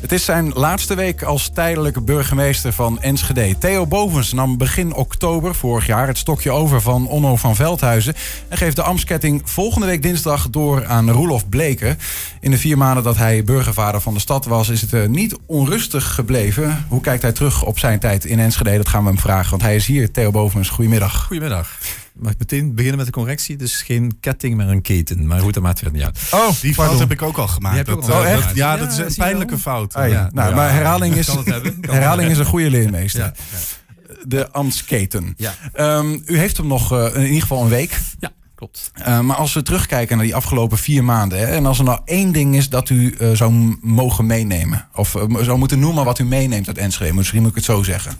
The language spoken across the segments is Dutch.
Het is zijn laatste week als tijdelijke burgemeester van Enschede. Theo Bovens nam begin oktober vorig jaar het stokje over van Onno van Veldhuizen... en geeft de ambtsketting volgende week dinsdag door aan Roelof Bleken. In de vier maanden dat hij burgervader van de stad was... is het niet onrustig gebleven. Hoe kijkt hij terug op zijn tijd in Enschede? Dat gaan we hem vragen, want hij is hier. Theo Bovens, goedemiddag. Goedemiddag. Mag ik meteen beginnen met de correctie? Dus geen ketting, maar een keten. Maar goed, dat maakt het niet uit. Oh, die fout heb ik ook al gemaakt. Dat, oh, echt? Dat, ja, dat is een pijnlijke fout. Ah, ja. Nou, maar herhaling is, herhaling is een goede leermeester. De ambtsketen. Ja. Um, u heeft hem nog uh, in ieder geval een week. Ja. Klopt. Uh, maar als we terugkijken naar die afgelopen vier maanden. Hè, en als er nou één ding is dat u uh, zou mogen meenemen. Of uh, zou moeten noemen wat u meeneemt uit Enschede. Misschien moet ik het zo zeggen.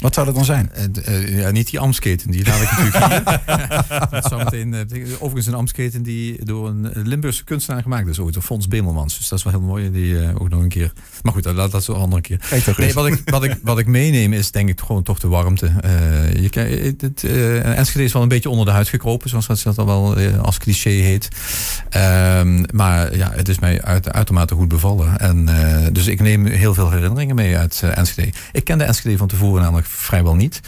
Wat zou dat dan zijn? Uh, uh, ja, niet die Amsketen, die laat ik natuurlijk niet. zou meteen, uh, overigens een Amsketen die door een Limburgse kunstenaar gemaakt is ooit, door Fons Bemelmans. Dus dat is wel heel mooi, die ook nog een keer. Maar goed, laat dat zo een andere keer. Nee, wat ik, wat, ik, wat ik meeneem is denk ik gewoon toch de warmte. je, het, Enschede is wel een beetje onder de huid gekropen, zoals dat, dat al wel als cliché heet. Um, maar ja, het is mij uit, uitermate goed bevallen. En, dus ik neem heel veel herinneringen mee uit Enschede. Ik kende Enschede van tevoren namelijk vrijwel niet.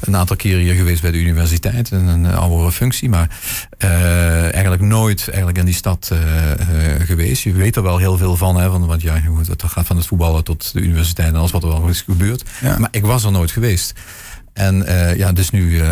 Een aantal keren hier geweest bij de universiteit, in een oudere functie, maar uh, eigenlijk nooit eigenlijk in die stad uh, uh, geweest. Je weet er wel heel veel van, hè, van want ja, het gaat van het voetballen tot de universiteit en alles wat er wel is gebeurd. Ja. Maar ik was er nooit geweest. En uh, ja, dus nu uh,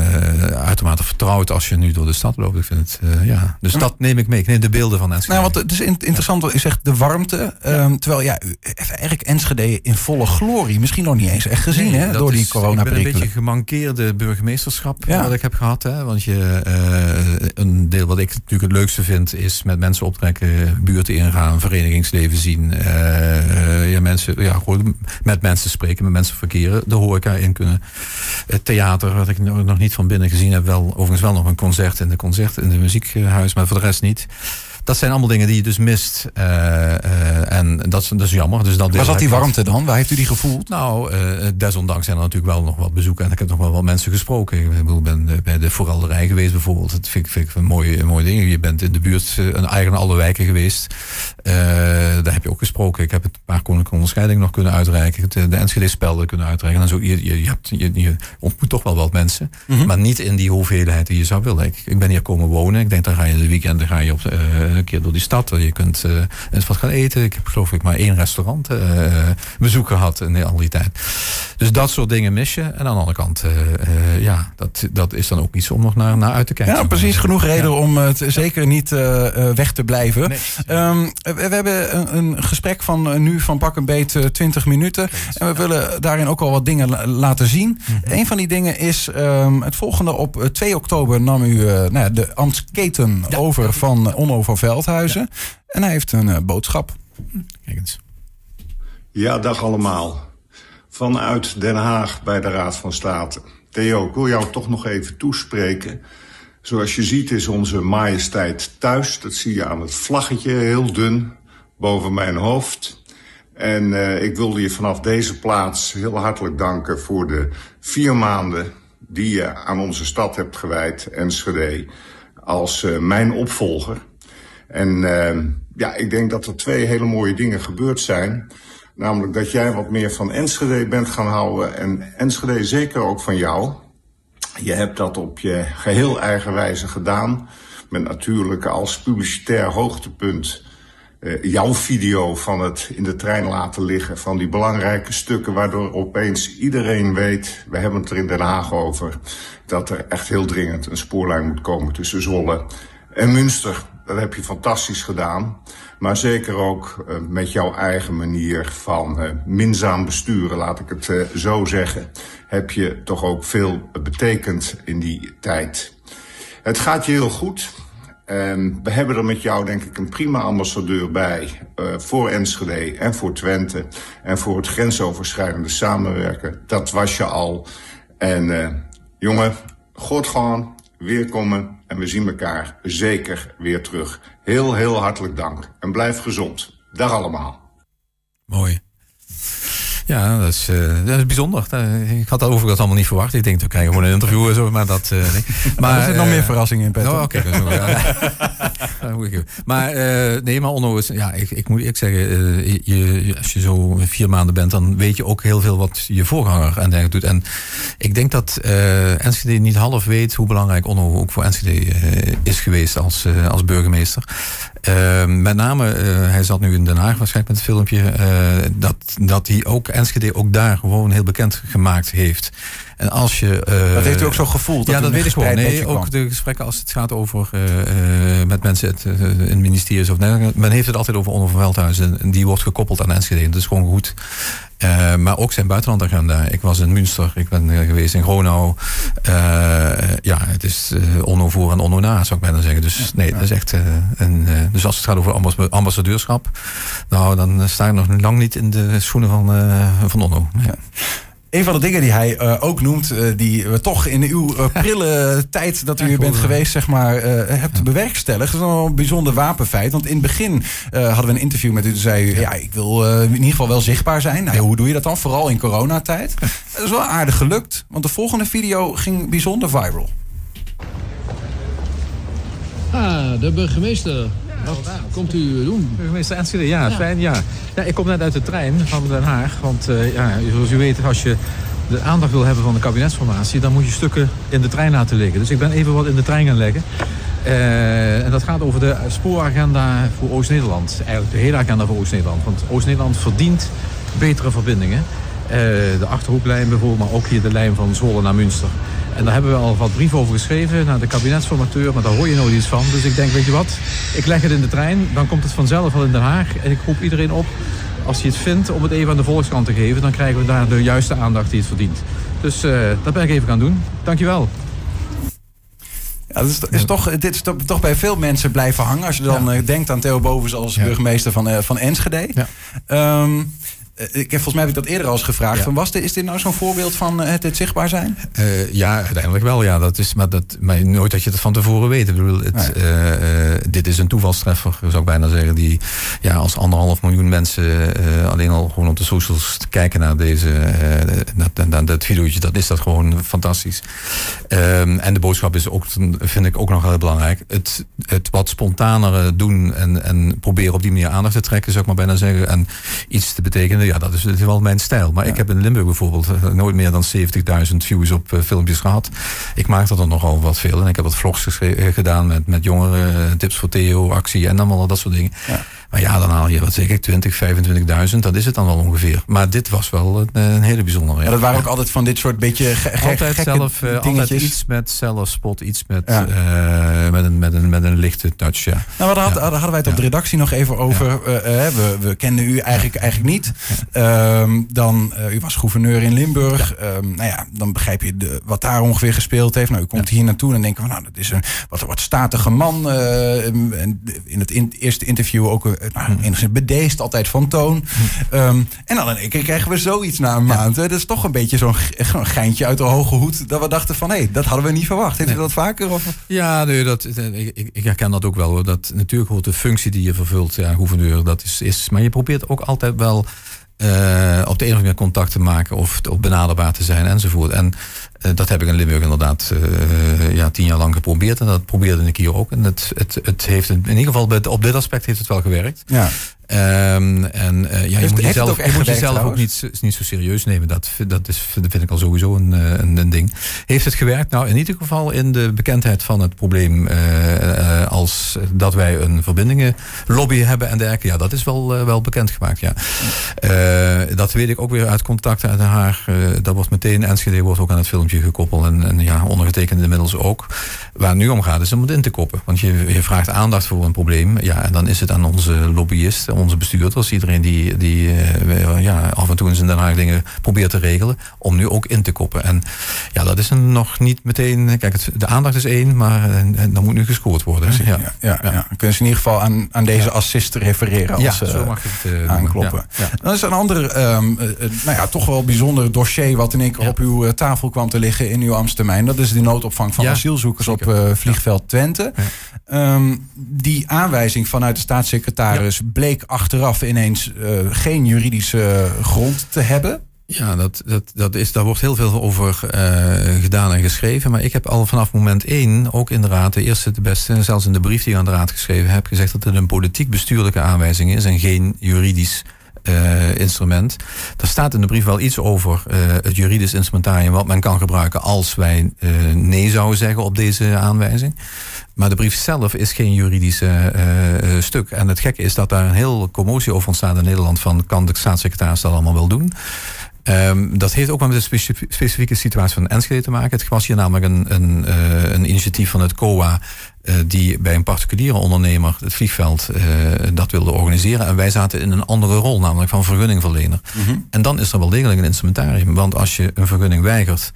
uitermate vertrouwd als je nu door de stad loopt. Ik vind het, uh, ja. Dus dat neem ik mee. Ik neem de beelden van Enschede. Nou, wat het is interessant u zegt, de warmte. Ja. Um, terwijl ja, eigenlijk Enschede in volle glorie misschien nog niet eens echt gezien nee, hè, door die corona Ik ben een beetje gemankeerde burgemeesterschap ja. wat ik heb gehad. Hè, want je, een deel wat ik natuurlijk het leukste vind is met mensen optrekken, buurten ingaan, verenigingsleven zien. ja, mensen, ja, gewoon met mensen spreken, met mensen verkeren, de horeca in kunnen het theater, wat ik nog niet van binnen gezien heb, wel overigens wel nog een concert in de concert in de muziekhuis, maar voor de rest niet. Dat zijn allemaal dingen die je dus mist. Uh, uh, en dat is, dat is jammer. Dus dat Waar zat die warmte dan? Waar heeft u die gevoeld? Nou, uh, desondanks zijn er natuurlijk wel nog wat bezoeken. En ik heb nog wel wat mensen gesproken. Ik ben bij de vooralderij geweest bijvoorbeeld. Dat vind ik, vind ik een mooie, mooie ding. Je bent in de buurt, een eigen alle wijken geweest. Daar heb je ook gesproken. Ik heb het paar koninklijke onderscheidingen nog kunnen uitreiken. De Enschede-spelden kunnen uitreiken. En zo, je, je, je, hebt, je, je ontmoet toch wel wat mensen. Mm -hmm. Maar niet in die hoeveelheid die je zou willen. Ik, ik ben hier komen wonen. Ik denk, dan ga je de weekenden ga je op een keer door die stad. Je kunt eens wat gaan eten. Ik heb geloof ik maar één restaurant bezoek gehad in al die tijd. Dus dat soort dingen mis je. En aan de andere kant, ja, dat, dat is dan ook iets om nog naar, naar uit te kijken. Ja, precies. Genoeg reden ja. om het zeker niet weg te blijven. Nee. Um, we, hebben een, een, gesprek van nu van pak een beet 20 minuten. En we willen daarin ook al wat dingen laten zien. Mm -hmm. Een van die dingen is um, het volgende. Op 2 oktober nam u nou ja, de ambtsketen ja. over van Onno van Veldhuizen. Ja. En hij heeft een uh, boodschap. Kijk eens. Ja, dag allemaal. Vanuit Den Haag bij de Raad van State. Theo, ik wil jou toch nog even toespreken. Zoals je ziet is onze majesteit thuis. Dat zie je aan het vlaggetje, heel dun, boven mijn hoofd. En uh, ik wilde je vanaf deze plaats heel hartelijk danken voor de vier maanden die je aan onze stad hebt gewijd, Enschede, als uh, mijn opvolger. En uh, ja, ik denk dat er twee hele mooie dingen gebeurd zijn. Namelijk dat jij wat meer van Enschede bent gaan houden en Enschede zeker ook van jou. Je hebt dat op je geheel eigen wijze gedaan. Met natuurlijk als publicitair hoogtepunt uh, jouw video van het in de trein laten liggen. Van die belangrijke stukken waardoor opeens iedereen weet, we hebben het er in Den Haag over, dat er echt heel dringend een spoorlijn moet komen tussen Zwolle en Münster. Dat heb je fantastisch gedaan. Maar zeker ook uh, met jouw eigen manier van uh, minzaam besturen, laat ik het uh, zo zeggen, heb je toch ook veel betekend in die tijd. Het gaat je heel goed. En we hebben er met jou denk ik een prima ambassadeur bij voor Enschede en voor Twente. En voor het grensoverschrijdende samenwerken. Dat was je al. En jongen, God gewoon, weer komen en we zien elkaar zeker weer terug. Heel, heel hartelijk dank en blijf gezond. Dag allemaal. Mooi. Ja, dat is, dat is bijzonder. Ik had dat overigens allemaal niet verwacht. Ik denk, we krijgen gewoon een interview en zo, maar dat... nee. Maar er zitten nog meer verrassingen in, Peter. Oh, oké. maar nee, maar Onno is... Ja, ik, ik moet ik zeggen, je, als je zo vier maanden bent, dan weet je ook heel veel wat je voorganger en dergelijke doet. En ik denk dat Enschede niet half weet hoe belangrijk Onno ook voor Enschede is geweest als, als burgemeester. Ehm, met name, uh, hij zat nu in Den Haag waarschijnlijk met het filmpje, uh, dat, dat hij ook Enschede ook daar gewoon heel bekend gemaakt heeft. En als je, uh, dat heeft u ook zo gevoeld? Ja, dat weet ik gewoon. Nee, ook de gesprekken als het gaat over met mensen het, in ministeries of men heeft het altijd over Onno van Veldhuizen. En die wordt gekoppeld aan Enschede. Dat is gewoon goed. Uh, maar ook zijn buitenlandagenda. Ik was in Münster, ik ben geweest in Gronau. Uh, ja, het is uh, onno voor en onno na, zou ik bijna zeggen. Dus nee, dat is echt een. dus als het gaat over ambassadeurschap, nou, dan sta ik nog lang niet in de schoenen van, van onno. Ja. Een van de dingen die hij uh, ook noemt, uh, die we toch in uw uh, prille tijd dat u hier bent geweest, zeg maar, hebt bewerkstelligd. Dat is wel een bijzonder wapenfeit. Want in het begin hadden we een interview met u. Toen zei u, ja, ik wil in ieder geval wel zichtbaar zijn. Nou, hoe doe je dat dan? Vooral in coronatijd. Dat is wel aardig gelukt. Want de volgende video ging bijzonder viral. Ah, de burgemeester. Komt u doen? Burgemeester Enschede, ja, fijn. Ja. ik kom net uit de trein van Den Haag. Want uh, ja, zoals u weet, als je de aandacht wil hebben van de kabinetsformatie... dan moet je stukken in de trein laten liggen. Dus ik ben even wat in de trein gaan leggen. Uh, en dat gaat over de spooragenda voor Oost-Nederland. Eigenlijk de hele agenda voor Oost-Nederland. Want Oost-Nederland verdient betere verbindingen. Uh, de Achterhoeklijn bijvoorbeeld, maar ook hier de lijn van Zwolle naar Münster. En daar hebben we al wat brieven over geschreven naar de kabinetsformateur, maar daar hoor je nooit iets van. Dus ik denk, weet je wat, ik leg het in de trein, dan komt het vanzelf al in Den Haag. En ik roep iedereen op, als hij het vindt, om het even aan de Volkskrant te geven. Dan krijgen we daar de juiste aandacht die het verdient. Dus uh, dat ben ik even gaan doen. Dankjewel. Ja, dat is, is toch, dit is toch, bij veel mensen blijven hangen. Als je dan ja. denkt aan Theo Bovens als ja. burgemeester van, uh, van Enschede. Ja. Um, eh, ik heb volgens mij heb ik dat eerder al eens gevraagd. Van, was dit, is dit nou zo'n voorbeeld van het, het zichtbaar zijn? Uh, ja, uiteindelijk wel. Ja, dat is, maar, dat, maar nooit dat je het van tevoren weet. Ik bedoel, het, nee. uh, dit is een toevalstreffer, zou ik bijna zeggen. Die ja, als anderhalf miljoen mensen alleen al gewoon op de socials kijken naar deze dat, dat, dat videootje. Dat is dat gewoon fantastisch. Um, en de boodschap is ook, vind ik ook nog heel belangrijk. Het, het wat spontanere doen en, en proberen op die manier aandacht te trekken, zou ik maar bijna zeggen. En iets te betekenen ja, dat is, dat is wel mijn stijl. Maar ik heb in Limburg bijvoorbeeld eh, nooit meer dan 70.000 views op uh, filmpjes gehad. Ik maak er dan nogal wat veel. En ik heb wat vlogs eh, gedaan met, met jongeren, tips voor Theo, actie en allemaal dat soort dingen. Ja. Maar ja, dan haal je, wat zeg ik, 20, 25.000. Dat is het dan wel ongeveer. Maar dit was wel een, een hele bijzondere. Ja, dat waren ook altijd van dit soort beetje ge altijd zelf, uh, Altijd iets met zelfspot, iets met, ja. uh, met, een, met, een, met een lichte touch, ja. Nou, we hadden, hadden wij het op de redactie nog even over. Uh, we, we kenden u eigenlijk, eigenlijk niet. Um, dan, u was gouverneur in Limburg. Um, nou ja, dan begrijp je de, wat daar ongeveer gespeeld heeft. Nou, u komt hier naartoe en denken van, nou, dat is een wat, wat statige man. in het in, eerste interview ook nou, enigszins bedeesd, altijd van toon. Um, en dan in één keer krijgen we zoiets na een maand. Hè. Dat is toch een beetje zo'n geintje uit de hoge hoed. Dat we dachten van, hé, hey, dat hadden we niet verwacht. Heeft nee. u dat vaker? Of? Ja, nee, dat, ik, ik herken dat ook wel. Hoor. Dat, natuurlijk de functie die je vervult, ja, gouverneur, dat is, is... Maar je probeert ook altijd wel... Uh, op de een of andere manier contact te maken of op benaderbaar te zijn enzovoort. En uh, dat heb ik in Limburg inderdaad uh, ja, tien jaar lang geprobeerd. En dat probeerde ik hier ook. En het, het, het heeft in ieder geval op dit aspect heeft het wel gewerkt. Ja. Um, en uh, ja, je moet jezelf, je moet jezelf ook niet, niet zo serieus nemen. Dat, dat, is, dat vind ik al sowieso een, een, een, ding. Heeft het gewerkt? Nou, in ieder geval in de bekendheid van het probleem. Uh, uh, als dat wij een verbindingenlobby hebben en dergelijke. Ja, dat is wel, wel bekendgemaakt. Ja. dat weet ik ook weer uit contacten uit haar. dat wordt meteen, Enschede wordt ook aan het filmpje gekoppeld. En, en ja, ondergetekend inmiddels ook. Waar het nu om gaat is om het in te koppen. Want je, je vraagt aandacht voor een probleem. Ja, en dan is het aan onze lobbyist onze bestuurders, iedereen die, die uh, ja, af en toe in zijn Den Haag dingen probeert te regelen, om nu ook in te koppen. En ja, dat is een nog niet meteen. Kijk, het, de aandacht is één, maar uh, dan moet nu gescoord worden. Ja, ja, ja, ja. ja. Kunnen ze in ieder geval aan, aan deze assist refereren als ja, zo mag het, aankloppen. Dan is een ander, um, nou ja, toch wel bijzonder dossier wat in één keer op uw tafel kwam te liggen in uw Amstermijn. Dat is de noodopvang van asielzoekers op vliegveld Twente. Um, die aanwijzing vanuit de staatssecretaris bleek achteraf ineens geen juridische grond te hebben? Ja, dat, dat, dat is, daar wordt heel veel over gedaan en geschreven. Maar ik heb al vanaf moment één, ook in de raad, de eerste, de beste, zelfs in de brief die ik aan de raad geschreven heb, gezegd dat het een politiek-bestuurlijke aanwijzing is en geen juridisch uh, instrument. Daar staat in de brief wel iets over het juridisch instrumentarium wat men kan gebruiken als wij nee zouden zeggen op deze aanwijzing. Maar de brief zelf is geen juridisch stuk. En het gekke is dat daar een heel commotie over ontstaat in Nederland van kan de staatssecretaris dat allemaal wel doen. Um, dat heeft ook wel met de specifieke situatie van Enschede te maken. Het was hier namelijk een, een, uh, een initiatief van het COA uh, die bij een particuliere ondernemer het vliegveld uh, dat wilde organiseren. En wij zaten in een andere rol, namelijk van vergunningverlener. Mm -hmm. En dan is er wel degelijk een instrumentarium. Want als je een vergunning weigert,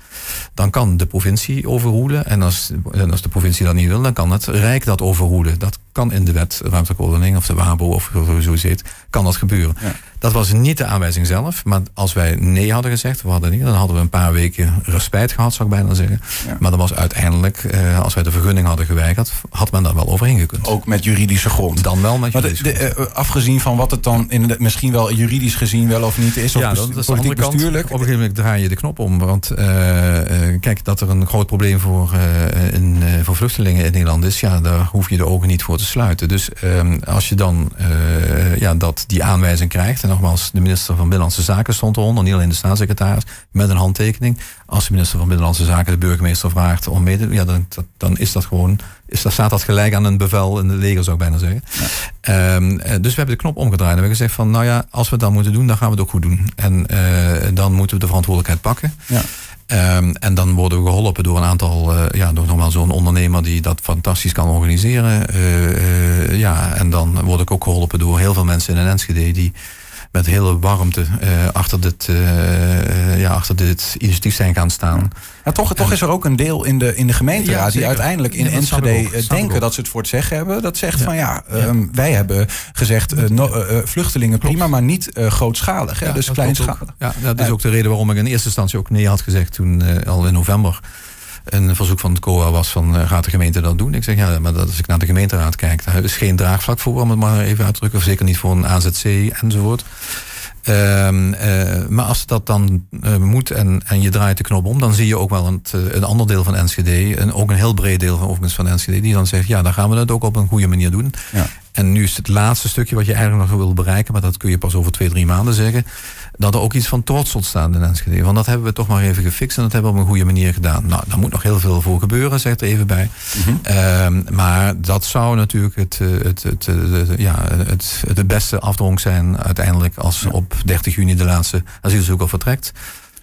dan kan de provincie overroelen. En als, en als de provincie dat niet wil, dan kan het Rijk dat overroelen. Dat kan in de wet ruimtelijke ordening of de WABO of zo zit, kan dat gebeuren. Ja. Dat was niet de aanwijzing zelf. Maar als wij nee hadden gezegd, we hadden niet, dan hadden we een paar weken respijt gehad, zou ik bijna zeggen. Ja. Maar dan was uiteindelijk, uh, als wij de vergunning hadden geweigerd, had men daar wel overheen gekund. Ook met juridische grond. Dan wel met juridische maar de, de, uh, afgezien van wat het dan in de, misschien wel juridisch gezien wel of niet is. Of ja, dat is politiek kant, bestuurlijk. Op een gegeven moment draai je de knop om. Want uh, kijk, dat er een groot probleem voor, in, voor vluchtelingen in Nederland is, ja, daar hoef je de ogen niet voor te sluiten. Dus um, als je dan ja, dat, die aanwijzing krijgt, en nogmaals, de minister van Binnenlandse Zaken stond eronder, niet alleen de staatssecretaris, met een handtekening. Als de minister van Binnenlandse Zaken de burgemeester vraagt om mee te doen, ja, dan, dan is dat gewoon, is, dan staat dat gelijk aan een bevel in de leger, zou ik bijna zeggen. Ja. Um, dus we hebben de knop omgedraaid en we hebben gezegd van, nou ja, als we dan moeten doen, dan gaan we het ook goed doen. En uh, dan moeten we de verantwoordelijkheid pakken. Ja. Um, en dan worden we geholpen door een aantal, uh, ja, door normaal zo'n ondernemer die dat fantastisch kan organiseren. Uh, ja, en dan word ik ook geholpen door heel veel mensen in een Enschede die met hele warmte uh, achter, dit, uh, ja, achter dit initiatief zijn gaan staan. Ja, toch, toch is er ook een deel in de, in de gemeenteraad ja, die uiteindelijk in ja, Enschede ook, denken dat ze het voor het zeggen hebben. Dat zegt van ja, um, wij hebben gezegd no, vluchtelingen Klopt. prima, maar niet grootschalig. Hè, dus kleinschalig. Ja, dat is ook de reden waarom ik in eerste instantie ook nee had gezegd toen al in november een verzoek van het COA was van uh, gaat de gemeente dat doen? Ik zeg ja, maar dat, als ik naar de gemeenteraad kijk, daar is geen draagvlak voor, om het maar even uit te drukken. Zeker niet voor een AZC enzovoort. Um, uh, maar als dat dan uh, moet en, en je draait de knop om, dan zie je ook wel een, een ander deel van Enschede, en ook een heel breed deel van, overigens van Enschede, die dan zegt, ja, dan gaan we dat ook op een goede manier doen. Ja. En nu is het laatste stukje wat je eigenlijk nog wil bereiken, maar dat kun je pas over twee, drie maanden zeggen, dat er ook iets van trots ontstaat in Enschede. Want dat hebben we toch maar even gefixt en dat hebben we op een goede manier gedaan. Nou, daar moet nog heel veel voor gebeuren, zegt er even bij. Mm -hmm. um, maar dat zou natuurlijk het, het, het, het, ja, het, het beste afdronk zijn uiteindelijk als ja. op 30 juni de laatste asielzoeker vertrekt.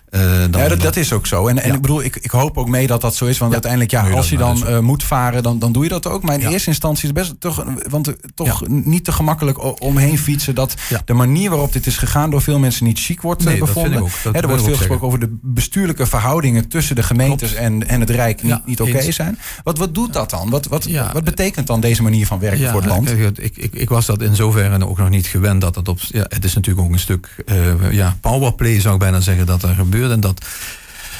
Uh, dan, ja, dat, dat, is ook zo. En, en ik bedoel, ik, ik hoop ook mee dat dat zo is. Want ja. uiteindelijk, ja, als je dan uh, moet varen, dan, dan doe je dat ook. Maar in eerste instantie is het best toch, want, toch niet te gemakkelijk omheen fietsen. Dat de manier waarop dit is gegaan door veel mensen niet chic wordt nee, bevonden. Dat dat He, er wordt veel gesproken over de bestuurlijke verhoudingen tussen de gemeentes en, en het Rijk niet, niet oké okay zijn. Wat, wat doet dat dan? Wat, wat, wat betekent dan deze manier van werken voor het land? Ik, ik, ik, ik was dat in zoverre ook nog niet gewend. Dat het, op, ja, het is natuurlijk ook een stuk uh, ja, powerplay, zou ik bijna zeggen, dat er gebeurt. En dat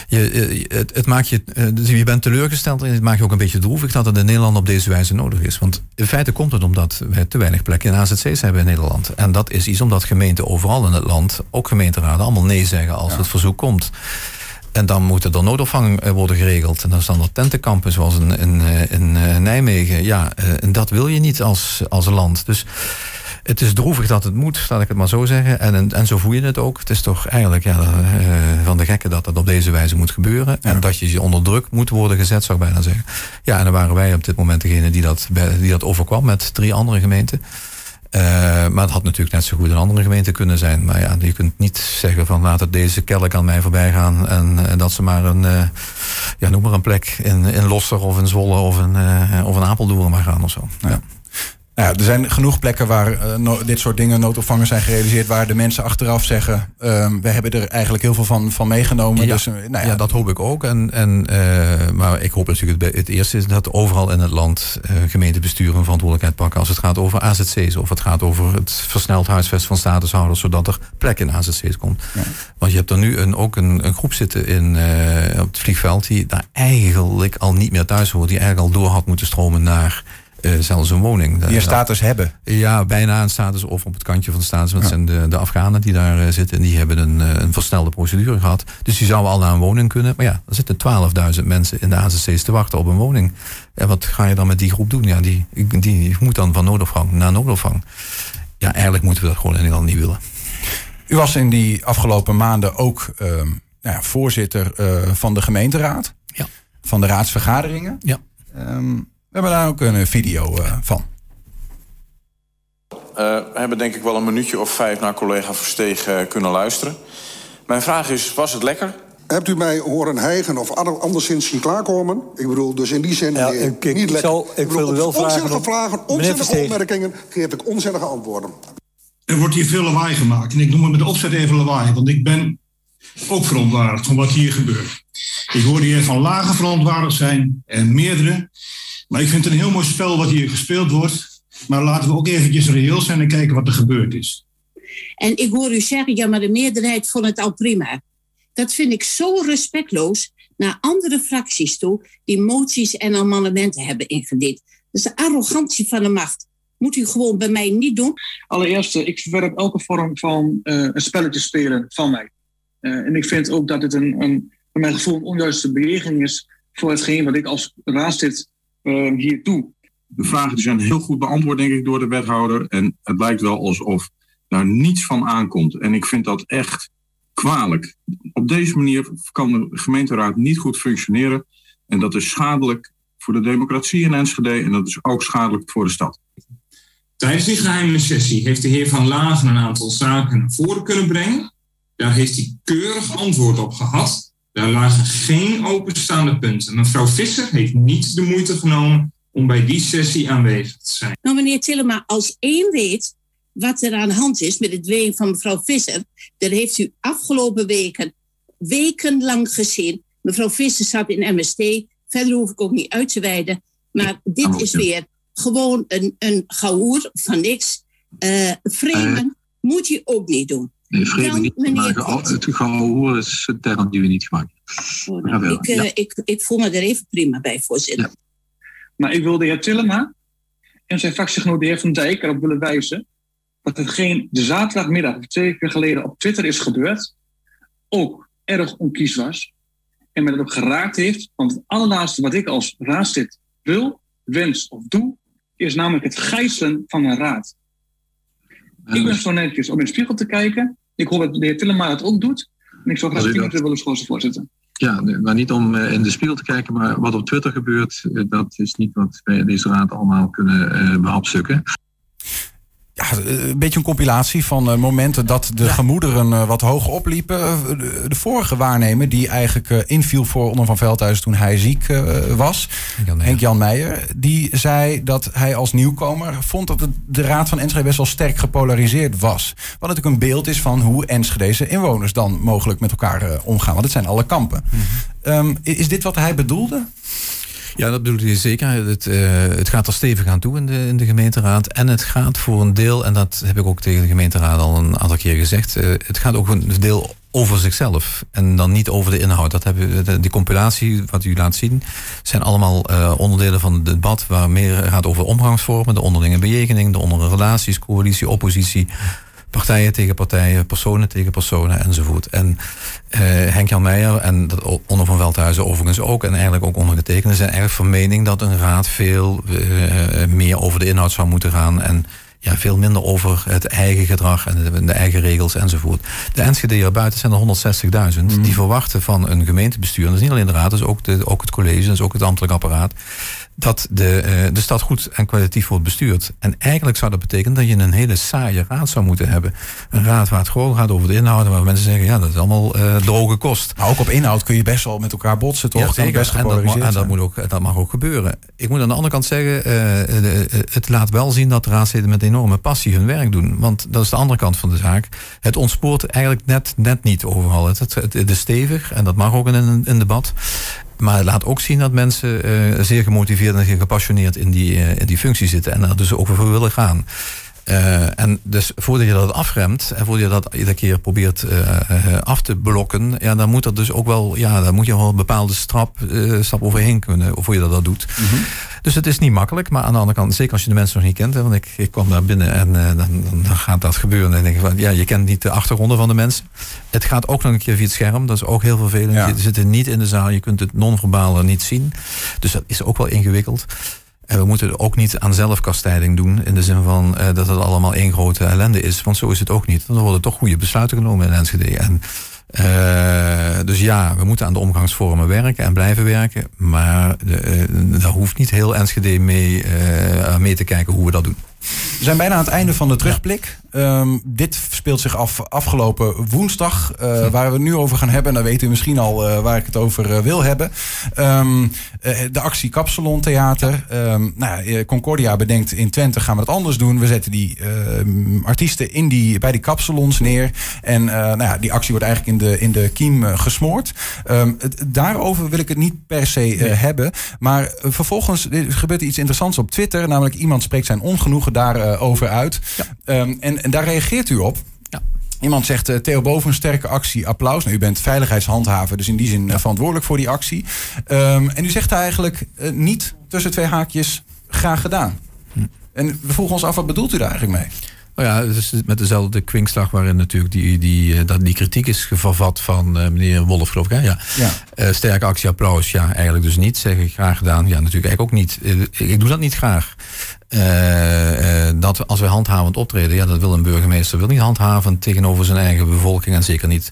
je, het, het maakt je, dus je bent teleurgesteld en het maakt je ook een beetje droevig dat het in Nederland op deze wijze nodig is. Want in feite komt het omdat we te weinig plekken in AZC's hebben in Nederland. En dat is iets omdat gemeenten overal in het land, ook gemeenteraden, allemaal nee zeggen als ja. het verzoek komt. En dan moet er noodopvang worden geregeld. En dan staan er tentenkampen zoals in, in, in Nijmegen. Ja, en dat wil je niet als, als land. Dus het is droevig dat het moet, laat ik het maar zo zeggen. En, en, en zo voel je het ook. Het is toch eigenlijk ja, uh, van de gekke dat dat op deze wijze moet gebeuren. Ja. En dat je onder druk moet worden gezet, zou ik bijna zeggen. Ja, en dan waren wij op dit moment degene die dat, die dat overkwam met drie andere gemeenten. Uh, maar het had natuurlijk net zo goed een andere gemeente kunnen zijn. Maar ja, je kunt niet zeggen van laat het deze kelk aan mij voorbij gaan. En, en dat ze maar een, uh, ja, noem maar een plek in, in Losser of in Zwolle of in, uh, of Apeldoorn maar gaan of zo. Ja. Nou ja, er zijn genoeg plekken waar uh, no dit soort dingen, noodopvangers zijn gerealiseerd, waar de mensen achteraf zeggen, um, we hebben er eigenlijk heel veel van, van meegenomen. Ja, dus, uh, nou ja. ja, dat hoop ik ook. En, en, uh, maar ik hoop natuurlijk het, het eerste is dat overal in het land gemeentebesturen een verantwoordelijkheid pakken als het gaat over AZC's of het gaat over het versneld huisvest van statushouders, zodat er plek in AZC's komt. Ja. Want je hebt er nu een, ook een, een groep zitten in, op het vliegveld die daar eigenlijk al niet meer thuis hoort, die eigenlijk al door had moeten stromen naar zelfs een woning. Die een status hebben? Ja, bijna een status of op het kantje van de status. Want het zijn de, de Afghanen die daar zitten. En die hebben een, een versnelde procedure gehad. Dus die zouden al naar een woning kunnen. Maar ja, er zitten 12.000 mensen in de AZC's te wachten op een woning. En wat ga je dan met die groep doen? Ja, die, die, die moet dan van noodopvang naar noodopvang. Ja, eigenlijk moeten we dat gewoon in Nederland niet willen. U was in die afgelopen maanden ook uh, nou ja, voorzitter uh, van de gemeenteraad. Ja. Van de raadsvergaderingen. Ja. Um, we hebben daar ook een video uh, van. we hebben denk ik wel een minuutje of vijf naar collega Versteeg kunnen luisteren. Mijn vraag is, was het lekker? Hebt u mij horen hijgen of anderszins zien klaarkomen? Ik bedoel, dus in die zin ja, ik, ik, niet lekker. Zal, ik, wil wel vragen... Onzinnige vragen, onzinnige opmerkingen, geef ik onzinnige antwoorden. Er wordt hier veel lawaai gemaakt. En ik noem het met de opzet even lawaai. Want ik ben ook verontwaardigd van wat hier gebeurt. Ik hoorde hier van lage verontwaardigd zijn en meerdere. Maar ik vind het een heel mooi spel wat hier gespeeld wordt. Maar laten we ook eventjes reëel zijn en kijken wat er gebeurd is. En ik hoor u zeggen, ja, maar de meerderheid vond het al prima. Dat vind ik zo respectloos naar andere fracties toe die moties en amendementen hebben ingediend. Dat is de arrogantie van de macht. Moet u gewoon bij mij niet doen. Allereerst, eh, ik verwerp elke vorm van uh, een spelletje spelen van mij. Uh, en ik vind ook dat het een, een voor mijn gevoel een onjuiste beweging is voor hetgeen wat ik als raadslid uh, hier doe. De vragen zijn heel goed beantwoord, denk ik, door de wethouder. En het lijkt wel alsof daar niets van aankomt. En ik vind dat echt kwalijk. Op deze manier kan de gemeenteraad niet goed functioneren. En dat is schadelijk voor de democratie in Enschede en dat is ook schadelijk voor de stad. Tijdens die geheime sessie heeft de heer Van Lagen een aantal zaken naar voren kunnen brengen. Daar heeft hij keurig antwoord op gehad. Daar lagen geen openstaande punten. Mevrouw Visser heeft niet de moeite genomen om bij die sessie aanwezig te zijn. Nou, meneer Tillema, als één weet wat er aan de hand is met het ween van mevrouw Visser. Dat heeft u afgelopen weken wekenlang gezien. Mevrouw Visser zat in MST. Verder hoef ik ook niet uit te wijden. Maar dit is weer gewoon een, een van niks. Uh, vreemden moet je ook niet doen. Nee, vreemden niet, maar het gaoer is een term die we niet gebruiken. Oh, nou, ik, uh, ik, ik voel me er even prima bij, voorzitter. Ja. Maar ik wil de heer Tillema en zijn fractiegenoot de heer Van Dijk erop willen wijzen dat hetgeen de zaterdagmiddag of twee weken geleden op Twitter is gebeurd, ook erg onkies was. En me dat ook geraakt heeft. Want het allerlaatste wat ik als raadslid wil, wens of doe, is namelijk het gijzelen van een raad. Ik ben zo netjes om in de spiegel te kijken. Ik hoop dat de heer Tillema het ook doet. En ik zou graag tien minuten willen schorsen, voorzitter. Ja, maar niet om eh, in de spiegel te kijken, maar wat op Twitter gebeurt, eh, dat is niet wat wij in deze raad allemaal kunnen uh, behapstukken ja, een beetje een compilatie van uh, momenten dat de gemoederen uh, wat hoog opliepen. Uh, de, de, vorige waarnemer die eigenlijk inviel voor Onno van Veldhuizen toen hij ziek was, Henk-Jan Meijer, die zei dat hij als nieuwkomer vond dat de Raad van Enschede best wel sterk gepolariseerd was. Wat natuurlijk een beeld is van hoe Enschedese inwoners dan mogelijk met elkaar omgaan. Want het zijn alle kampen. Mm -hmm. um, is dit wat hij bedoelde? Ja, dat bedoel je zeker. Het, uh, het gaat er stevig aan toe in de, in de gemeenteraad. En het gaat voor een deel, en dat heb ik ook tegen de gemeenteraad al een aantal keer gezegd. Uh, het gaat ook een deel over zichzelf. En dan niet over de inhoud. Dat hebben we, die compilatie, wat u laat zien, zijn allemaal uh, onderdelen van het debat. Waar meer gaat over omgangsvormen, de onderlinge bejegening, de onderlinge relaties, coalitie, oppositie partijen tegen partijen, personen tegen personen enzovoort. En uh, Henk-Jan Meijer en dat onder van Veldhuizen overigens ook, en eigenlijk ook ondergetekende, zijn erg van mening dat een raad veel uh, meer over de inhoud zou moeten gaan. En ja, veel minder over het eigen gedrag en de, de eigen regels enzovoort. De Enschede buiten zijn er 160.000 mm. die verwachten van een gemeentebestuur. En dat is niet alleen de raad, dat is ook, de, ook het college, dat is ook het ambtelijk apparaat dat de, uh, de stad goed en kwalitatief wordt bestuurd. En eigenlijk zou dat betekenen dat je een hele saaie raad zou moeten hebben. Een raad waar het gewoon gaat over de inhoud, waar mensen zeggen, ja, dat is allemaal uh, droge kost. Maar ook op inhoud kun je best wel met elkaar botsen, toch? Ja, Best en, dat, en dat, moet ook, dat mag ook gebeuren. Ik moet aan de andere kant zeggen, uh, het laat wel zien dat de raadsleden met enorme passie hun werk doen. Want dat is de andere kant van de zaak. Het ontspoort eigenlijk net, net niet overal. Het, het, het is stevig en dat mag ook in een, een debat. Maar het laat ook zien dat mensen uh, zeer gemotiveerd en gepassioneerd in die, in die functie zitten. En er dus ook voor willen gaan. Uh, en dus voordat je dat afremt en voordat je dat iedere keer probeert uh, af te blokken, ja, dan moet dat dus ook wel, ja, dan moet je wel een bepaalde stap, uh, stap overheen kunnen voor je dat, dat doet. Mm -hmm. Dus het is niet makkelijk, maar aan de andere kant, zeker als je de mensen nog niet kent, hè, want ik, ik kwam daar binnen en dan, dan, gaat dat gebeuren. En dan denk ik van, ja, je kent niet de achtergronden van de mensen. Het gaat ook nog een keer via het scherm, dat is ook heel vervelend. Ja. Je zit niet in de zaal, je kunt het non-verbale niet zien. Dus dat is ook wel ingewikkeld. En we moeten ook niet aan zelfkastijding doen. In de zin van uh, dat het allemaal één grote ellende is. Want zo is het ook niet. Dan worden toch goede besluiten genomen in Enschede. En, uh, dus ja, we moeten aan de omgangsvormen werken en blijven werken. Maar uh, daar hoeft niet heel Enschede mee, mee te kijken hoe we dat doen. We zijn bijna aan het einde van de terugblik. Um, dit speelt zich af afgelopen woensdag, uh, waar we het nu over gaan hebben. En dan weet u misschien al uh, waar ik het over uh, wil hebben. Um, de actie Kapsalon Theater. Um, nou, Concordia bedenkt in Twente gaan we het anders doen. We zetten die artiesten in die, bij die kapsalons neer. En nou ja, die actie wordt eigenlijk in de, in de kiem gesmoord. Het, daarover wil ik het niet per se nee. hebben. Maar vervolgens gebeurt er iets interessants op Twitter. Namelijk iemand spreekt zijn ongenoegen daarover uit. Ja. en en daar reageert u op. Ja. Iemand zegt, uh, Theo Boven, sterke actie, applaus. Nou, u bent veiligheidshandhaver, dus in die zin uh, verantwoordelijk voor die actie. Um, en u zegt eigenlijk uh, niet tussen twee haakjes, graag gedaan. Hm. En we vroegen ons af, wat bedoelt u daar eigenlijk mee? Nou ja, het is met dezelfde kwinkslag waarin natuurlijk die, die, dat die kritiek is vervat van meneer Wolf, geloof ik. Hè? Ja. ja. sterke actie, applaus. Ja, eigenlijk dus niet. Zeg ik graag gedaan. Ja, natuurlijk eigenlijk ook niet. ik doe dat niet graag. Uh, dat als we handhavend optreden, ja, dat wil een burgemeester wil niet handhavend tegenover zijn eigen bevolking en zeker niet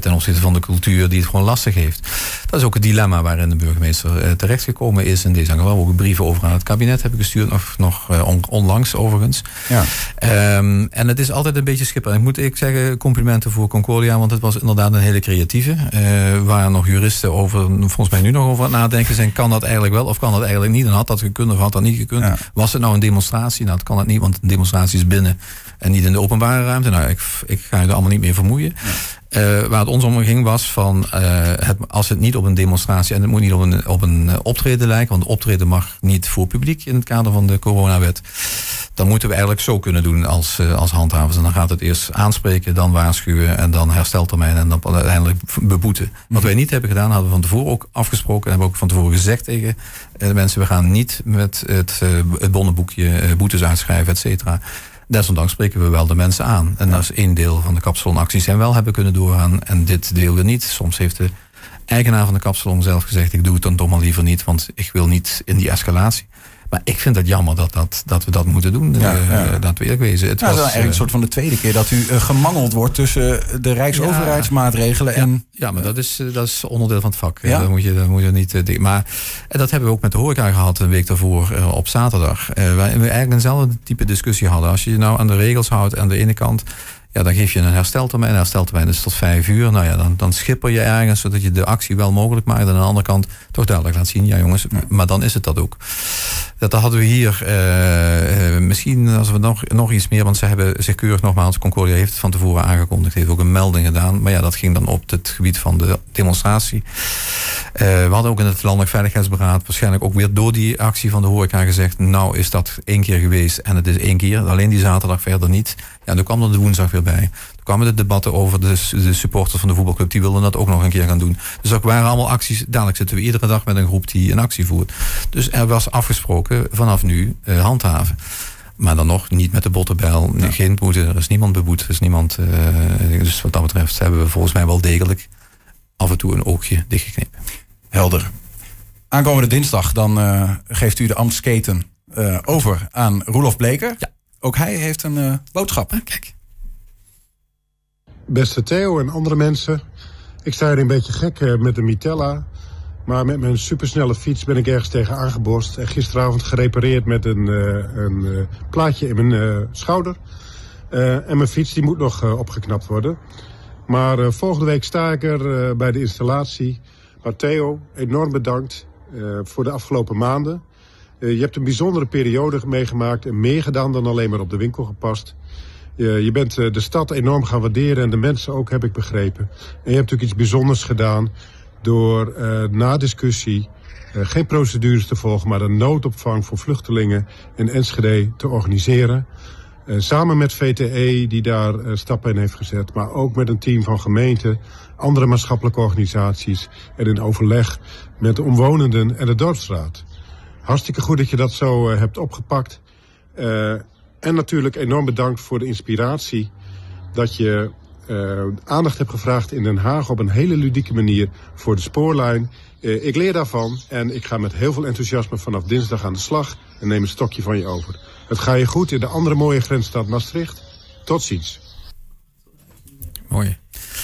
ten opzichte van de cultuur die het gewoon lastig heeft. Dat is ook het dilemma waarin de burgemeester terechtgekomen is in deze geval. Ook brieven over aan het kabinet heb ik gestuurd, nog, nog on, onlangs overigens. Ja. Um, en het is altijd een beetje schipper. Ik moet ik zeggen, complimenten voor Concordia, want het was inderdaad een hele creatieve. waar nog juristen over, volgens mij nu nog over aan het nadenken zijn, kan dat eigenlijk wel of kan dat eigenlijk niet? En had dat gekund of had dat niet gekund? Ja. Was het nou een demonstratie? Nou, dat kan het niet, want een demonstratie is binnen en niet in de openbare ruimte. Nou, ik, ik ga je er allemaal niet meer vermoeien. Uh, waar het ons om ging was van, uh, het, als het niet op een demonstratie en het moet niet op een, op een optreden lijken, want optreden mag niet voor publiek in het kader van de coronawet, dan moeten we eigenlijk zo kunnen doen als, uh, als handhavers. En dan gaat het eerst aanspreken, dan waarschuwen en dan hersteltermijn en dan uiteindelijk beboeten. Wat wij niet hebben gedaan, hadden we van tevoren ook afgesproken en hebben we ook van tevoren gezegd tegen de mensen, we gaan niet met het, het bonnenboekje boetes uitschrijven, et cetera. Desondanks spreken we wel de mensen aan. En is één deel van de kapsalonacties en wel hebben kunnen doorgaan. En dit deel we niet. Soms heeft de eigenaar van de kapsalon zelf gezegd... ik doe het dan toch maar liever niet, want ik wil niet in die escalatie. Maar ik vind het jammer dat, dat, dat we dat moeten doen. Ja, ja. Dat we eerlijk wezen. Het ja, was eigenlijk een soort van de tweede keer dat u uh, gemangeld wordt tussen de Rijksoverheidsmaatregelen ja, en. Ja, maar dat is, dat is onderdeel van het vak. Ja? Dat moet je, dat moet je niet. Maar en dat hebben we ook met de horeca gehad een week daarvoor op zaterdag. waar we eigenlijk eenzelfde type discussie hadden. Als je je nou aan de regels houdt aan de ene kant. Ja, dan geef je een hersteltermijn. Een hersteltermijn is tot vijf uur. Nou ja, dan, dan schipper je ergens zodat je de actie wel mogelijk maakt. En aan de andere kant toch duidelijk laat zien. Ja jongens, maar dan is het dat ook. Dat hadden we hier uh, misschien als we nog, nog iets meer. Want ze hebben zich keurig nogmaals. Concordia heeft het van tevoren aangekondigd. Heeft ook een melding gedaan. Maar ja, dat ging dan op het gebied van de demonstratie. Uh, we hadden ook in het Landelijk Veiligheidsberaad. Waarschijnlijk ook weer door die actie van de horeca gezegd. Nou is dat één keer geweest. En het is één keer. Alleen die zaterdag verder niet. Ja, toen kwam er de woensdag weer bij. Toen kwamen de debatten over de, de supporters van de voetbalclub. Die wilden dat ook nog een keer gaan doen. Dus dat waren allemaal acties. Dadelijk zitten we iedere dag met een groep die een actie voert. Dus er was afgesproken vanaf nu uh, handhaven. Maar dan nog niet met de bottenbijl. Ja. Geen boete. Er is niemand beboet. Er is niemand. Uh, dus wat dat betreft hebben we volgens mij wel degelijk af en toe een oogje dichtgeknepen. Helder. Aankomende dinsdag dan uh, geeft u de ambtsketen uh, over aan Roelof Bleker. Ja. Ook hij heeft een uh, boodschap. Ah, kijk. Beste Theo en andere mensen. Ik sta hier een beetje gek uh, met de Mitella. Maar met mijn supersnelle fiets ben ik ergens tegen aangeborst. En gisteravond gerepareerd met een, uh, een plaatje in mijn schouder. en mijn fiets die moet nog opgeknapt worden. Maar volgende week sta ik er bij de installatie. Maar Theo, enorm bedankt voor de afgelopen maanden. Uh, je hebt een bijzondere periode meegemaakt en meer gedaan dan alleen maar op de winkel gepast. Uh, je bent uh, de stad enorm gaan waarderen en de mensen ook, heb ik begrepen. En je hebt natuurlijk iets bijzonders gedaan door na discussie geen procedures te volgen, maar een noodopvang voor vluchtelingen in Enschede te organiseren. samen met VTE, die daar stappen in heeft gezet, maar ook met een team van gemeenten, andere maatschappelijke organisaties en in overleg met de omwonenden en de dorpsraad. Hartstikke goed dat je dat zo hebt opgepakt. en natuurlijk enorm bedankt voor de inspiratie dat je uh, aandacht heb gevraagd in Den Haag op een hele ludieke manier voor de spoorlijn. Ik leer daarvan en ik ga met heel veel enthousiasme vanaf dinsdag aan de slag en neem een stokje van je over. Het ga je goed in de andere mooie grensstad Maastricht. Tot ziens. Mooi.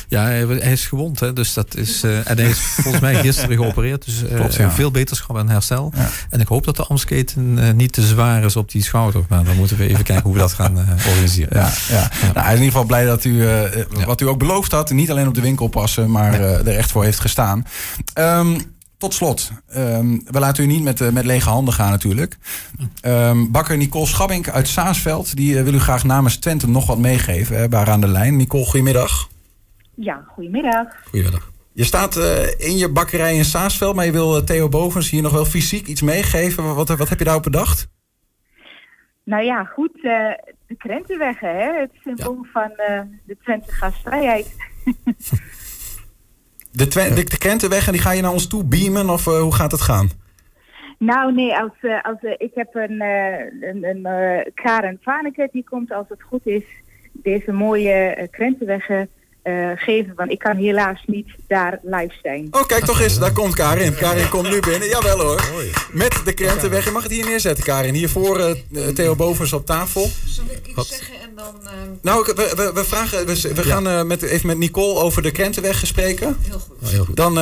Ja, hij, is gewond, hè, dus dat is. Uh, en hij is volgens mij gisteren geopereerd. Dus uh, Klopt, ja. veel beterschap en herstel. Ja. En ik hoop dat de Amsketen uh, niet te zwaar is op die schouder. Maar dan moeten we even kijken hoe we dat gaan organiseren. Ja, ja. Nou, in ieder geval blij dat u, wat u ook beloofd had, niet alleen op de winkel passen, maar er echt voor heeft gestaan. Um, tot slot, um, we laten u niet met, met lege handen gaan natuurlijk. Um, bakker Nicole Schabbink uit Saasveld, die wil u graag namens Twente nog wat meegeven. Hè, aan de lijn. Nicole, goedemiddag. Ja, goedemiddag. Goedemiddag. Je staat uh, in je bakkerij in Saasveld, maar je wil uh, Theo Bovens hier nog wel fysiek iets meegeven. Wat, wat heb je daarop bedacht? Nou ja, goed, uh, de krentenweggen, hè? het symbool ja. van de Twente gastvrijheid. de, de, de krentenweggen, die ga je naar ons toe beamen of hoe gaat het gaan? Nou nee, als, als, ik heb een, een, een Karen Vaneke, die komt als het goed is deze mooie krentenweggen uh, geven. Want ik kan helaas niet daar live zijn. Oh, kijk toch eens. Daar komt Karin. Karin komt nu binnen. Jawel hoor. Met de krentenweg. Je mag het hier neerzetten, Karin. Hiervoor uh, Theo Bovens op tafel. Zal ik iets zeggen en dan... Uh... Nou, we, we, we, vragen, we, we gaan uh, met, even met Nicole over de krentenweg spreken. Heel goed. Oh, heel goed. Dan,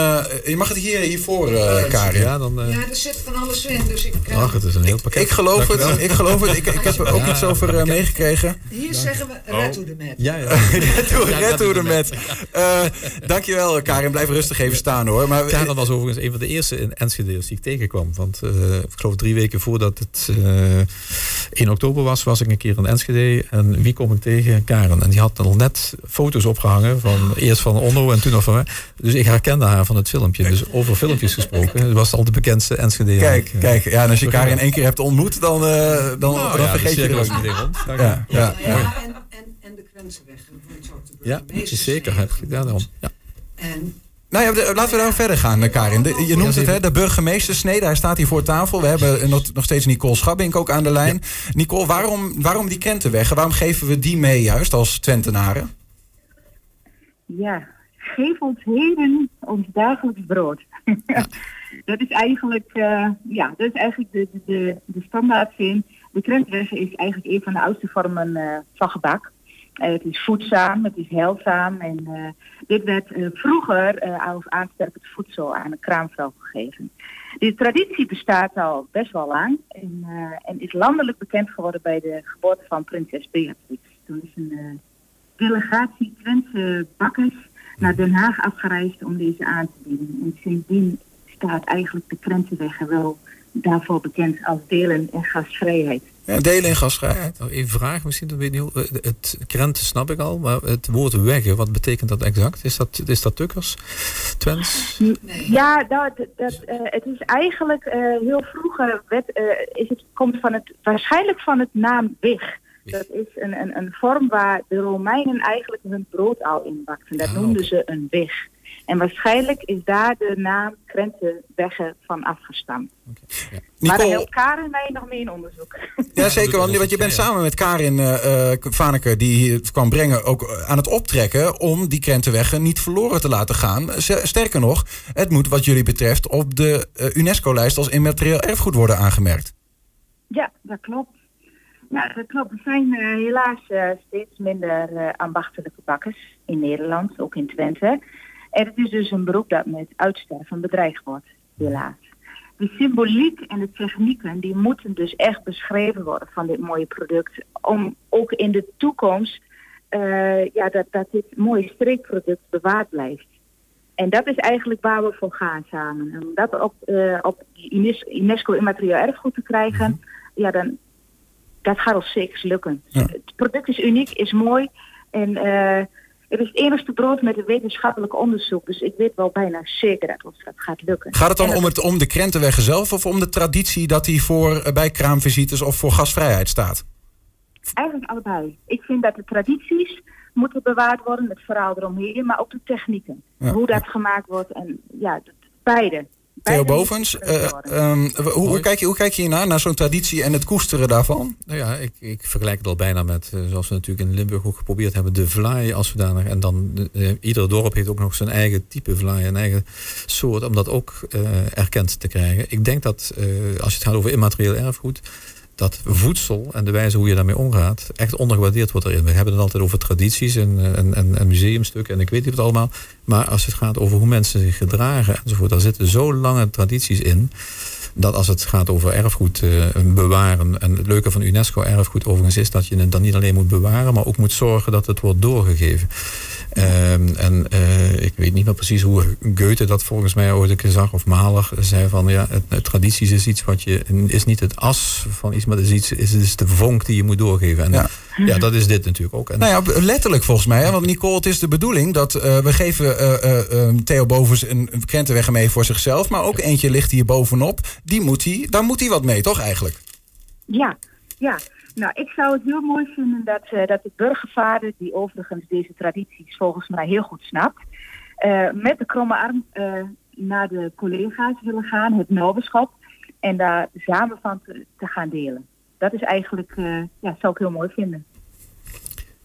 je mag het hier, hiervoor, Karin. Ja, dan, ja, er zit van alles in. Dus ik, Ach, het is een heel pakket. Ik, ik geloof het. Ik geloof het. Ik, ik heb er ook iets over meegekregen. Hier zeggen we red to the mat. Ja, ja. red to the mat. Uh, dankjewel, Karin. Blijf rustig even staan hoor. Maar, Karin was overigens een van de eerste in Enschede's die ik tegenkwam. Want uh, ik geloof drie weken voordat het uh, 1 oktober was, was ik een keer in Enschede. En wie kom ik tegen? Karin. En die had al net foto's opgehangen. Van, eerst van Onno en toen nog van mij. Dus ik herkende haar van het filmpje. Dus over filmpjes gesproken. Het was al de bekendste Enschede. Kijk, kijk. Ja, en als je Karin één keer hebt ontmoet, dan, dan, nou, dan ja, vergeet je het ook niet. Ja, ja, ja. En, en, en grenzenweg. Ja, zeker. Heb ik daarom. Ja. En nou ja, laten we daar verder gaan, Karin. De, je noemt het, hè, de burgemeester Snede. Hij staat hier voor tafel. We hebben nog, nog steeds Nicole Schabbink ook aan de lijn. Nicole, waarom, waarom die krentenweg? Waarom geven we die mee juist als Twentenaren? Ja, geef ons heden ons dagelijks brood. dat is eigenlijk, uh, ja, dat is eigenlijk de, de, de standaardzin. De krentenweg is eigenlijk een van de oudste vormen uh, van gebak. Het is voedzaam, het is heilzaam. En uh, dit werd uh, vroeger als aansterkend voedsel aan een kraamvrouw gegeven. De traditie bestaat al best wel lang en, en, is landelijk bekend geworden bij de geboorte van prinses Beatrix. Toen is een delegatie Twentse bakkers naar Den Haag afgereisd om deze aan te bieden. En sindsdien staat eigenlijk de Krentenweg wel daarvoor bekend als delen en gastvrijheid. Ja, delen en gasvrijheid. Nou, even vraag misschien, dat weet niet, het krenten snap ik al, maar het woord weggen, wat betekent dat exact? Is dat, is dat Tukkers? Twents? Nee. Ja, dat, dat, uh, het is eigenlijk uh, heel vroeger, uh, is het, komt van het, waarschijnlijk van het naam weg. Dat is een, een, een vorm waar de Romeinen eigenlijk hun brood al in bakten. Dat ah, noemden ze een weg. En waarschijnlijk is daar de naam Krentenweggen van afgestamd. Okay, ja. Maar daar helpt Karin mij nog mee in onderzoek. Ja, zeker. Want, want je bent samen met Karin uh, Vaneke, die hier kwam brengen, ook aan het optrekken om die Krentenweggen niet verloren te laten gaan. Sterker nog, het moet wat jullie betreft op de uh, UNESCO-lijst als immaterieel erfgoed worden aangemerkt. Ja, dat klopt. Ja, dat klopt. Er zijn uh, helaas steeds minder ambachtelijke bakkers in Nederland, ook in Twente. En het is dus een beroep dat met uitsterven bedreigd wordt, helaas. De symboliek en de technieken die moeten dus echt beschreven worden van dit mooie product. Om ook in de toekomst uh, ja, dat, dat dit mooie streekproduct bewaard blijft. En dat is eigenlijk waar we voor gaan samen. Om dat op, uh, op UNESCO immaterieel erfgoed te krijgen, mm -hmm. ja, dan, dat gaat ons zeker lukken. Ja. Het product is uniek, is mooi. En uh, het is het enigste brood met een wetenschappelijk onderzoek. Dus ik weet wel bijna zeker dat ons dat gaat lukken. Gaat het dan om, het, om de krentenweg zelf of om de traditie dat hij voor, bij kraamvisites of voor gasvrijheid staat? Eigenlijk allebei. Ik vind dat de tradities moeten bewaard worden, het verhaal eromheen, maar ook de technieken. Hoe dat gemaakt wordt en ja, beide. Theo Bovens, uh, um, hoe, hoe, kijk je, hoe kijk je hiernaar, naar zo'n traditie en het koesteren daarvan? Nou ja, ik, ik vergelijk het al bijna met, uh, zoals we natuurlijk in Limburg ook geprobeerd hebben, de vlaai als zodanig. En dan, uh, ieder dorp heeft ook nog zijn eigen type vlaai, een eigen soort, om dat ook erkend te krijgen. Ik denk dat, als je het gaat over immaterieel erfgoed, dat voedsel en de wijze hoe je daarmee omgaat echt ondergewaardeerd wordt erin. We hebben het altijd over tradities en, en, en, en museumstukken en ik weet niet wat allemaal. Maar als het gaat over hoe mensen zich gedragen enzovoort, daar zitten zo lange tradities in. Dat als het gaat over erfgoed uh, bewaren. En het leuke van UNESCO erfgoed overigens is dat je het dan niet alleen moet bewaren, maar ook moet zorgen dat het wordt doorgegeven. Ehm, en uh, ik weet niet meer precies hoe Goethe dat volgens mij ooit een keer zag, of Mahler zei van ja, het, het, tradities is iets wat je, is niet het as van iets, maar het is, iets, is, is de vonk die je moet doorgeven. En ja. ja dat is dit natuurlijk ook. En nou ja, letterlijk volgens mij, hè? want Nicole, het is de bedoeling dat uh, we geven uh, Theo Bovens een, een krentenweg mee voor zichzelf, maar ook eentje ligt hier bovenop. Die moet hij, daar moet hij wat mee, toch eigenlijk? Ja, ja. Nou, ik zou het heel mooi vinden dat, uh, dat de burgervader, die overigens deze tradities volgens mij heel goed snapt, uh, met de kromme arm uh, naar de collega's willen gaan, het noberschap, en daar samen van te, te gaan delen. Dat is eigenlijk, ja, zou ik heel mooi vinden.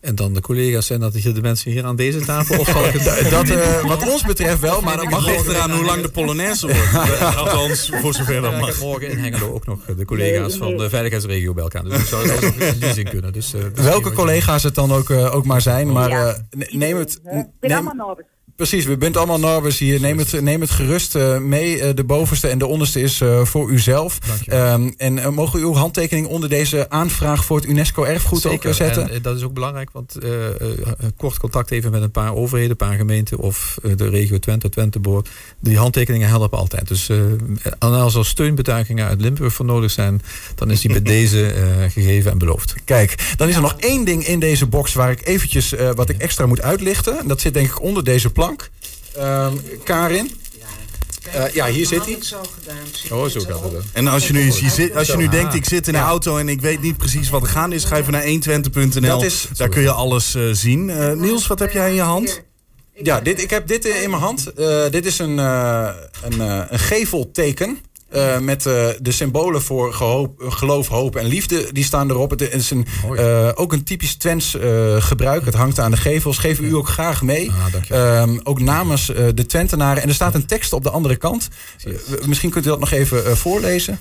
En dan de collega's zijn dat de mensen hier aan deze tafel? Of zal ik het, dat, uh, wat ons betreft wel, maar dat mag ligt eraan hoe lang de Polonaise wordt. Althans, voor zover dat mag. morgen in Hengelo ook nog de collega's van de veiligheidsregio bij elkaar. Dus ik zou het ook in die zin kunnen. Dus, uh, Welke collega's het dan ook, uh, ook maar zijn, maar ja. neem het... Neem, Precies, we bent allemaal Norbers hier. Neem het, neem het gerust uh, mee. Uh, de bovenste en de onderste is uh, voor uzelf. Um, en mogen we uw handtekening onder deze aanvraag voor het UNESCO-erfgoed ook zetten? En dat is ook belangrijk, want kort contact even met een paar overheden, een paar gemeenten of de regio Twente, Twenteboord. Die handtekeningen helpen altijd. Dus als er steunbetuigingen uit Limburg voor nodig zijn, dan is die bij deze gegeven en beloofd. Kijk, dan is er nog één ding in deze box waar ik eventjes wat ik extra moet uitlichten. En dat zit denk ik onder deze plank. Um, Karin? Uh, ja, hier zit hij. Zo gedaan, oh, zo gaat het. En als je nu, je zit, als je nu denkt, ik zit in een auto en ik weet niet precies wat er gaande is, ga even naar 120.nl. Daar kun je alles uh, zien. Uh, Niels, wat heb jij in je hand? Ja, dit, ik heb dit in mijn hand. dit is een, een, een gevelteken. Uh, met uh, de symbolen voor gehoop, geloof, hoop en liefde. Die staan erop. Het is een, uh, ook een typisch Twents gebruik. Het hangt aan de gevels. Geven u ook graag mee. Ah, ook namens de Twentenaren. En er staat een tekst op de andere kant. misschien kunt u dat nog even voorlezen.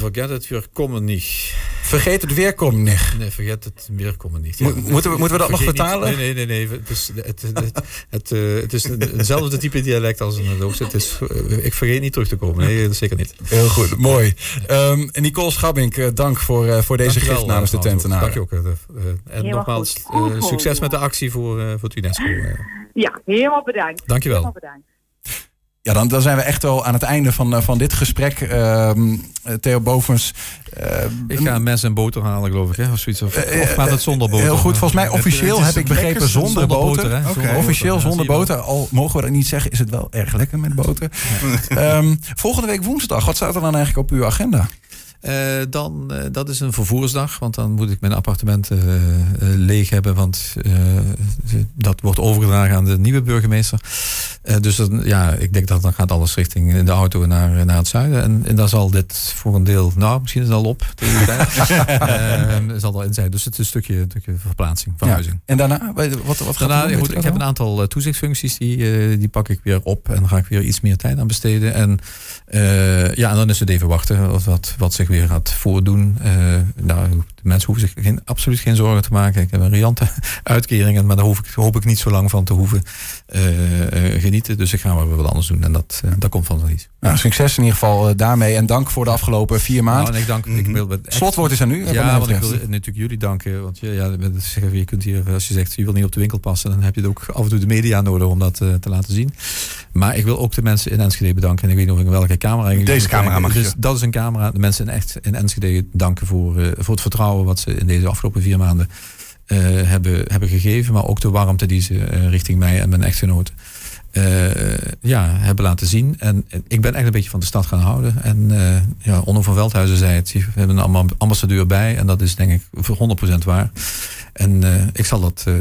Vergeet het weer komen niet. Vergeet het weer komen niet. Nee, vergeet het weer komen niet. Ja, moeten, we, moeten we dat nog vertalen? Niet, nee, nee, nee. nee. Het is, het, het, het, het, uh, het is hetzelfde type dialect als een Loos. Het is, uh, ik vergeet niet terug te komen. Nee, zeker niet. Heel goed, mooi. Um, Nicole Schabbink, uh, dank voor, uh, voor deze gift namens de Tentenaren. Dank je ook. en nogmaals, succes met de actie voor, voor het UNESCO. Ja, helemaal bedankt. Dank je wel. Helemaal bedankt. Ja, dan, dan zijn we echt al aan het einde van, van dit gesprek. Uh, Theo Bovens. Uh, ik ga een mes en boter halen, geloof ik. Hè? Of, zoiets. Of, of gaat het zonder boter? Heel goed, volgens mij officieel heb ik begrepen zonder, zonder boter. boter okay. Officieel boter, zonder boter. Al mogen we dat niet zeggen, is het wel erg lekker met boter. Ja. um, volgende week woensdag, wat staat er dan eigenlijk op uw agenda? Uh, dan, uh, dat is een vervoersdag, want dan moet ik mijn appartement uh, leeg hebben, want dat wordt overgedragen aan de nieuwe burgemeester. dus dan, ja, ik denk dat dan gaat alles richting de auto naar, naar het zuiden. En, en daar zal dit voor een deel, nou, misschien is het al op tegen de tijd. zal in zijn. Dus het is een stukje, een stukje verplaatsing, verhuizing. Ja. En daarna, wat, wat gaat daarna, ik, ik heb een aantal toezichtsfuncties, die, die pak ik weer op en dan ga ik weer iets meer tijd aan besteden. En ja, en dan is het even wachten of wat, wat zich weer gaat voordoen. Uh, nou, de mensen hoeven zich geen, absoluut geen zorgen te maken. Ik heb een riante uitkeringen, maar daar hoef ik, hoop ik niet zo lang van te hoeven uh, uh, genieten. Dus ik ga maar wat anders doen en dat, dat komt van iets. Nou, succes in ieder geval daarmee en dank voor de afgelopen vier maanden. Nou, en ik dank, ik wil met echt... Slotwoord is aan u. Ja, want ik wil natuurlijk jullie danken. Want ja, je kunt hier, als je zegt je wil niet op de winkel passen, dan heb je ook af en toe de media nodig om dat te laten zien. Maar ik wil ook de mensen in Enschede bedanken. En ik weet niet of ik welke camera... Deze camera mag dus Dat is een camera. De mensen in, echt, in Enschede danken voor, uh, voor het vertrouwen wat ze in deze afgelopen vier maanden uh, hebben, hebben gegeven. Maar ook de warmte die ze uh, richting mij en mijn echtgenoten eh, ja, hebben laten zien. En eh, ik ben echt een beetje van de stad gaan houden. En eh, ja, Onno van Veldhuizen zei het. We hebben een amb- ambassadeur bij. En dat is denk ik voor 100% waar. En eh, ik zal dat, eh,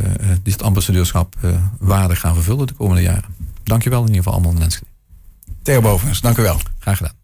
dit ambassadeurschap eh, waardig gaan vervullen de komende jaren. Dankjewel in ieder geval allemaal mensen. Theo Bovens, dank u wel. Graag gedaan.